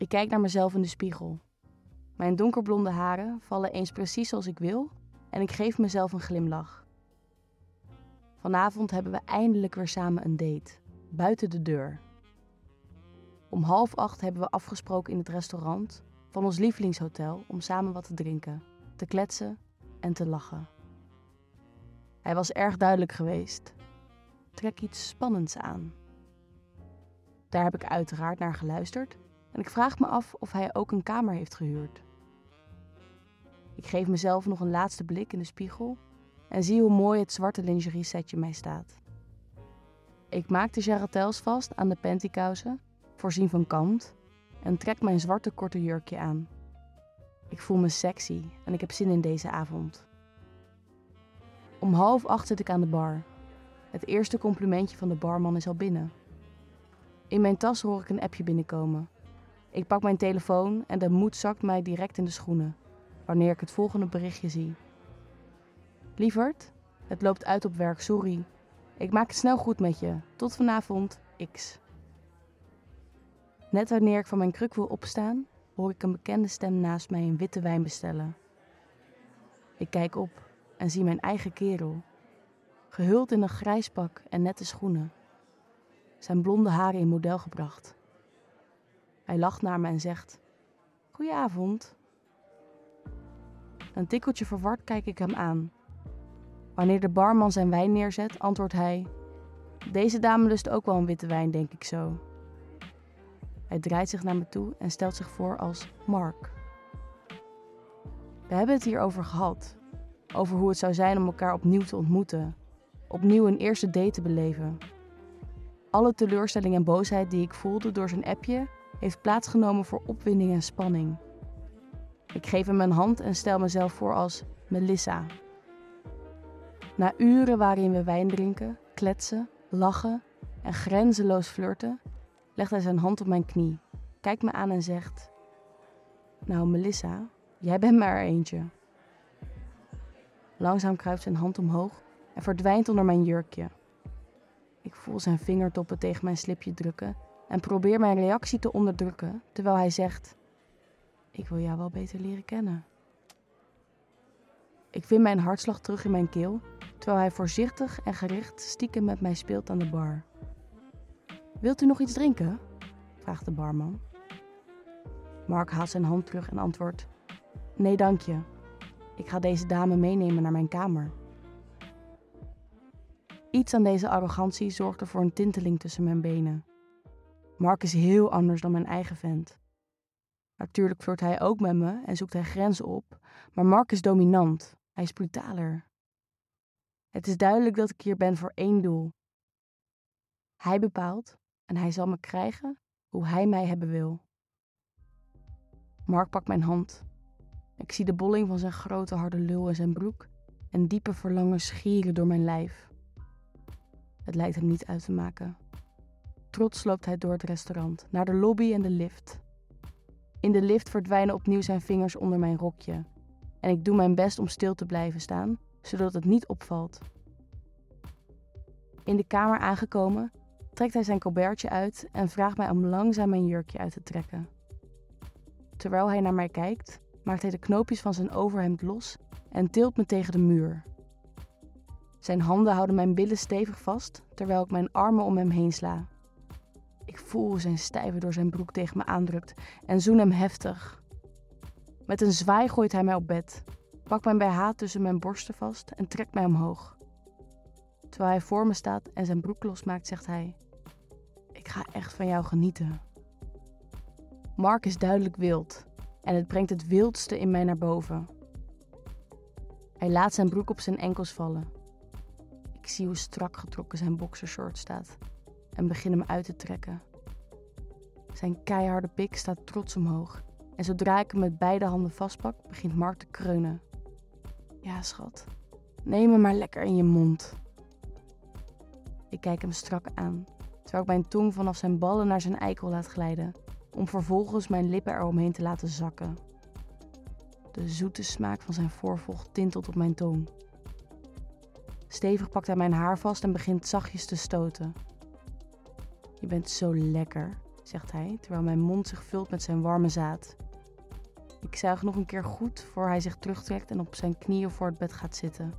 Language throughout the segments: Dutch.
Ik kijk naar mezelf in de spiegel. Mijn donkerblonde haren vallen eens precies zoals ik wil en ik geef mezelf een glimlach. Vanavond hebben we eindelijk weer samen een date, buiten de deur. Om half acht hebben we afgesproken in het restaurant van ons lievelingshotel om samen wat te drinken, te kletsen en te lachen. Hij was erg duidelijk geweest. Trek iets spannends aan. Daar heb ik uiteraard naar geluisterd en ik vraag me af of hij ook een kamer heeft gehuurd. Ik geef mezelf nog een laatste blik in de spiegel en zie hoe mooi het zwarte lingerie setje mij staat. Ik maak de jarretels vast aan de pantykousen, voorzien van kant, en trek mijn zwarte korte jurkje aan. Ik voel me sexy en ik heb zin in deze avond. Om half acht zit ik aan de bar. Het eerste complimentje van de barman is al binnen. In mijn tas hoor ik een appje binnenkomen. Ik pak mijn telefoon en de moed zakt mij direct in de schoenen wanneer ik het volgende berichtje zie. Lieverd, het loopt uit op werk, sorry. Ik maak het snel goed met je. Tot vanavond, X. Net wanneer ik van mijn kruk wil opstaan, hoor ik een bekende stem naast mij een witte wijn bestellen. Ik kijk op en zie mijn eigen kerel, gehuld in een grijs pak en nette schoenen. Zijn blonde haren in model gebracht. Hij lacht naar me en zegt: Goedenavond. Een tikkeltje verward kijk ik hem aan. Wanneer de barman zijn wijn neerzet, antwoordt hij: Deze dame lust ook wel een witte wijn, denk ik zo. Hij draait zich naar me toe en stelt zich voor als Mark. We hebben het hierover gehad. Over hoe het zou zijn om elkaar opnieuw te ontmoeten. Opnieuw een eerste date te beleven. Alle teleurstelling en boosheid die ik voelde door zijn appje heeft plaatsgenomen voor opwinding en spanning. Ik geef hem mijn hand en stel mezelf voor als Melissa. Na uren waarin we wijn drinken, kletsen, lachen en grenzeloos flirten, legt hij zijn hand op mijn knie, kijkt me aan en zegt: Nou, Melissa, jij bent maar eentje. Langzaam kruipt zijn hand omhoog en verdwijnt onder mijn jurkje. Ik voel zijn vingertoppen tegen mijn slipje drukken en probeer mijn reactie te onderdrukken terwijl hij zegt: Ik wil jou wel beter leren kennen. Ik vind mijn hartslag terug in mijn keel terwijl hij voorzichtig en gericht stiekem met mij speelt aan de bar. Wilt u nog iets drinken? vraagt de barman. Mark haalt zijn hand terug en antwoordt: Nee, dank je. Ik ga deze dame meenemen naar mijn kamer. Iets aan deze arrogantie zorgde voor een tinteling tussen mijn benen. Mark is heel anders dan mijn eigen vent. Natuurlijk flirt hij ook met me en zoekt hij grenzen op, maar Mark is dominant. Hij is brutaler. Het is duidelijk dat ik hier ben voor één doel. Hij bepaalt en hij zal me krijgen hoe hij mij hebben wil. Mark pakt mijn hand. Ik zie de bolling van zijn grote harde lul in zijn broek en diepe verlangen schieren door mijn lijf. Het lijkt hem niet uit te maken. Trots loopt hij door het restaurant, naar de lobby en de lift. In de lift verdwijnen opnieuw zijn vingers onder mijn rokje. En ik doe mijn best om stil te blijven staan, zodat het niet opvalt. In de kamer aangekomen, trekt hij zijn colbertje uit en vraagt mij om langzaam mijn jurkje uit te trekken. Terwijl hij naar mij kijkt, maakt hij de knoopjes van zijn overhemd los en tilt me tegen de muur. Zijn handen houden mijn billen stevig vast terwijl ik mijn armen om hem heen sla. Voel zijn stijve door zijn broek tegen me aandrukt en zoen hem heftig. Met een zwaai gooit hij mij op bed, pakt mijn BH tussen mijn borsten vast en trekt mij omhoog. Terwijl hij voor me staat en zijn broek losmaakt, zegt hij: Ik ga echt van jou genieten. Mark is duidelijk wild en het brengt het wildste in mij naar boven. Hij laat zijn broek op zijn enkels vallen. Ik zie hoe strak getrokken zijn boxershort staat en begin hem uit te trekken. Zijn keiharde pik staat trots omhoog en zodra ik hem met beide handen vastpak, begint Mark te kreunen. Ja, schat, neem hem maar lekker in je mond. Ik kijk hem strak aan, terwijl ik mijn tong vanaf zijn ballen naar zijn eikel laat glijden, om vervolgens mijn lippen eromheen te laten zakken. De zoete smaak van zijn voorvocht tintelt op mijn tong. Stevig pakt hij mijn haar vast en begint zachtjes te stoten. Je bent zo lekker, zegt hij, terwijl mijn mond zich vult met zijn warme zaad. Ik zuig nog een keer goed voor hij zich terugtrekt en op zijn knieën voor het bed gaat zitten.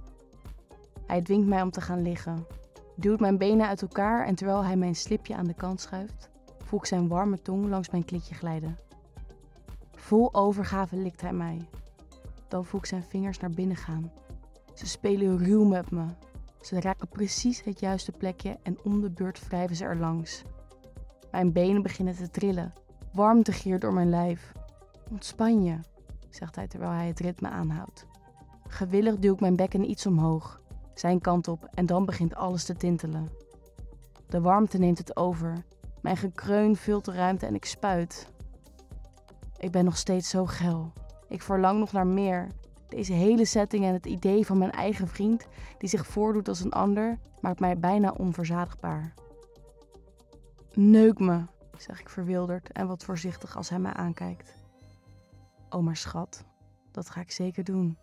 Hij dwingt mij om te gaan liggen, duwt mijn benen uit elkaar en terwijl hij mijn slipje aan de kant schuift, voel ik zijn warme tong langs mijn klitje glijden. Vol overgave likt hij mij. Dan voel ik zijn vingers naar binnen gaan. Ze spelen ruw met me. Ze raken precies het juiste plekje en om de beurt wrijven ze er langs. Mijn benen beginnen te trillen. Warmte giert door mijn lijf. Ontspan je, zegt hij terwijl hij het ritme aanhoudt. Gewillig duw ik mijn bekken iets omhoog, zijn kant op en dan begint alles te tintelen. De warmte neemt het over. Mijn gekreun vult de ruimte en ik spuit. Ik ben nog steeds zo geil. Ik verlang nog naar meer. Deze hele setting en het idee van mijn eigen vriend, die zich voordoet als een ander, maakt mij bijna onverzadigbaar. Neuk me, zeg ik verwilderd en wat voorzichtig als hij mij aankijkt. Oh, maar schat, dat ga ik zeker doen,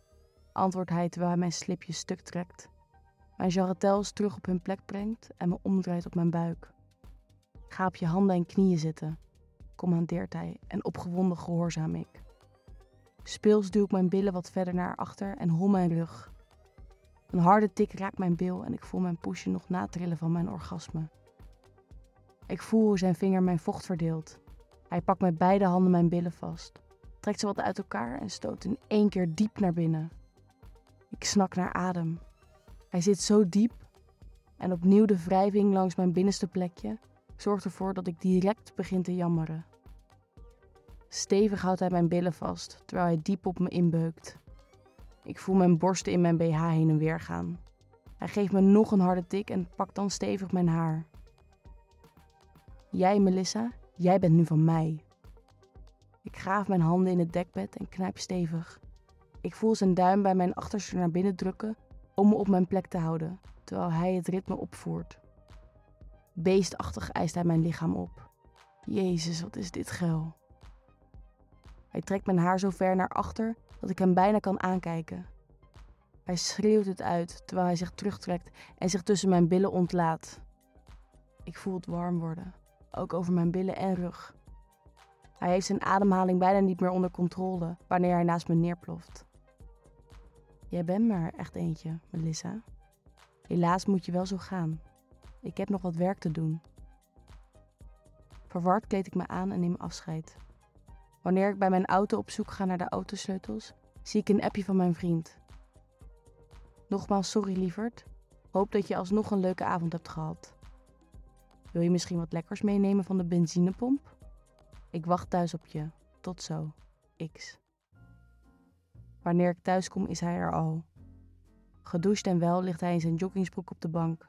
antwoordt hij terwijl hij mijn slipje stuk trekt. Mijn jarretels terug op hun plek brengt en me omdraait op mijn buik. Ga op je handen en knieën zitten, commandeert hij en opgewonden gehoorzaam ik. Speels duw ik mijn billen wat verder naar achter en hol mijn rug. Een harde tik raakt mijn bil en ik voel mijn poesje nog natrillen van mijn orgasme. Ik voel hoe zijn vinger mijn vocht verdeelt. Hij pakt met beide handen mijn billen vast, trekt ze wat uit elkaar en stoot in één keer diep naar binnen. Ik snak naar adem. Hij zit zo diep en opnieuw de wrijving langs mijn binnenste plekje zorgt ervoor dat ik direct begin te jammeren. Stevig houdt hij mijn billen vast terwijl hij diep op me inbeukt. Ik voel mijn borsten in mijn BH heen en weer gaan. Hij geeft me nog een harde tik en pakt dan stevig mijn haar. Jij, Melissa, jij bent nu van mij. Ik graaf mijn handen in het dekbed en knijp stevig. Ik voel zijn duim bij mijn achterste naar binnen drukken om me op mijn plek te houden, terwijl hij het ritme opvoert. Beestachtig eist hij mijn lichaam op. Jezus, wat is dit geil. Hij trekt mijn haar zo ver naar achter dat ik hem bijna kan aankijken. Hij schreeuwt het uit terwijl hij zich terugtrekt en zich tussen mijn billen ontlaat. Ik voel het warm worden, ook over mijn billen en rug. Hij heeft zijn ademhaling bijna niet meer onder controle wanneer hij naast me neerploft. Jij bent maar echt eentje, Melissa. Helaas moet je wel zo gaan. Ik heb nog wat werk te doen. Verward kleed ik me aan en neem afscheid. Wanneer ik bij mijn auto op zoek ga naar de autosleutels, zie ik een appje van mijn vriend. Nogmaals sorry lieverd. Hoop dat je alsnog een leuke avond hebt gehad. Wil je misschien wat lekkers meenemen van de benzinepomp? Ik wacht thuis op je. Tot zo. X. Wanneer ik thuis kom is hij er al. Gedoucht en wel ligt hij in zijn joggingsbroek op de bank.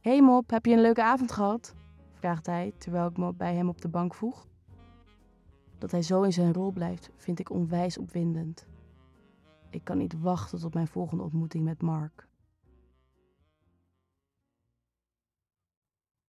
Hey mop, heb je een leuke avond gehad? vraagt hij terwijl ik me bij hem op de bank voeg. Dat hij zo in zijn rol blijft, vind ik onwijs opwindend. Ik kan niet wachten tot mijn volgende ontmoeting met Mark.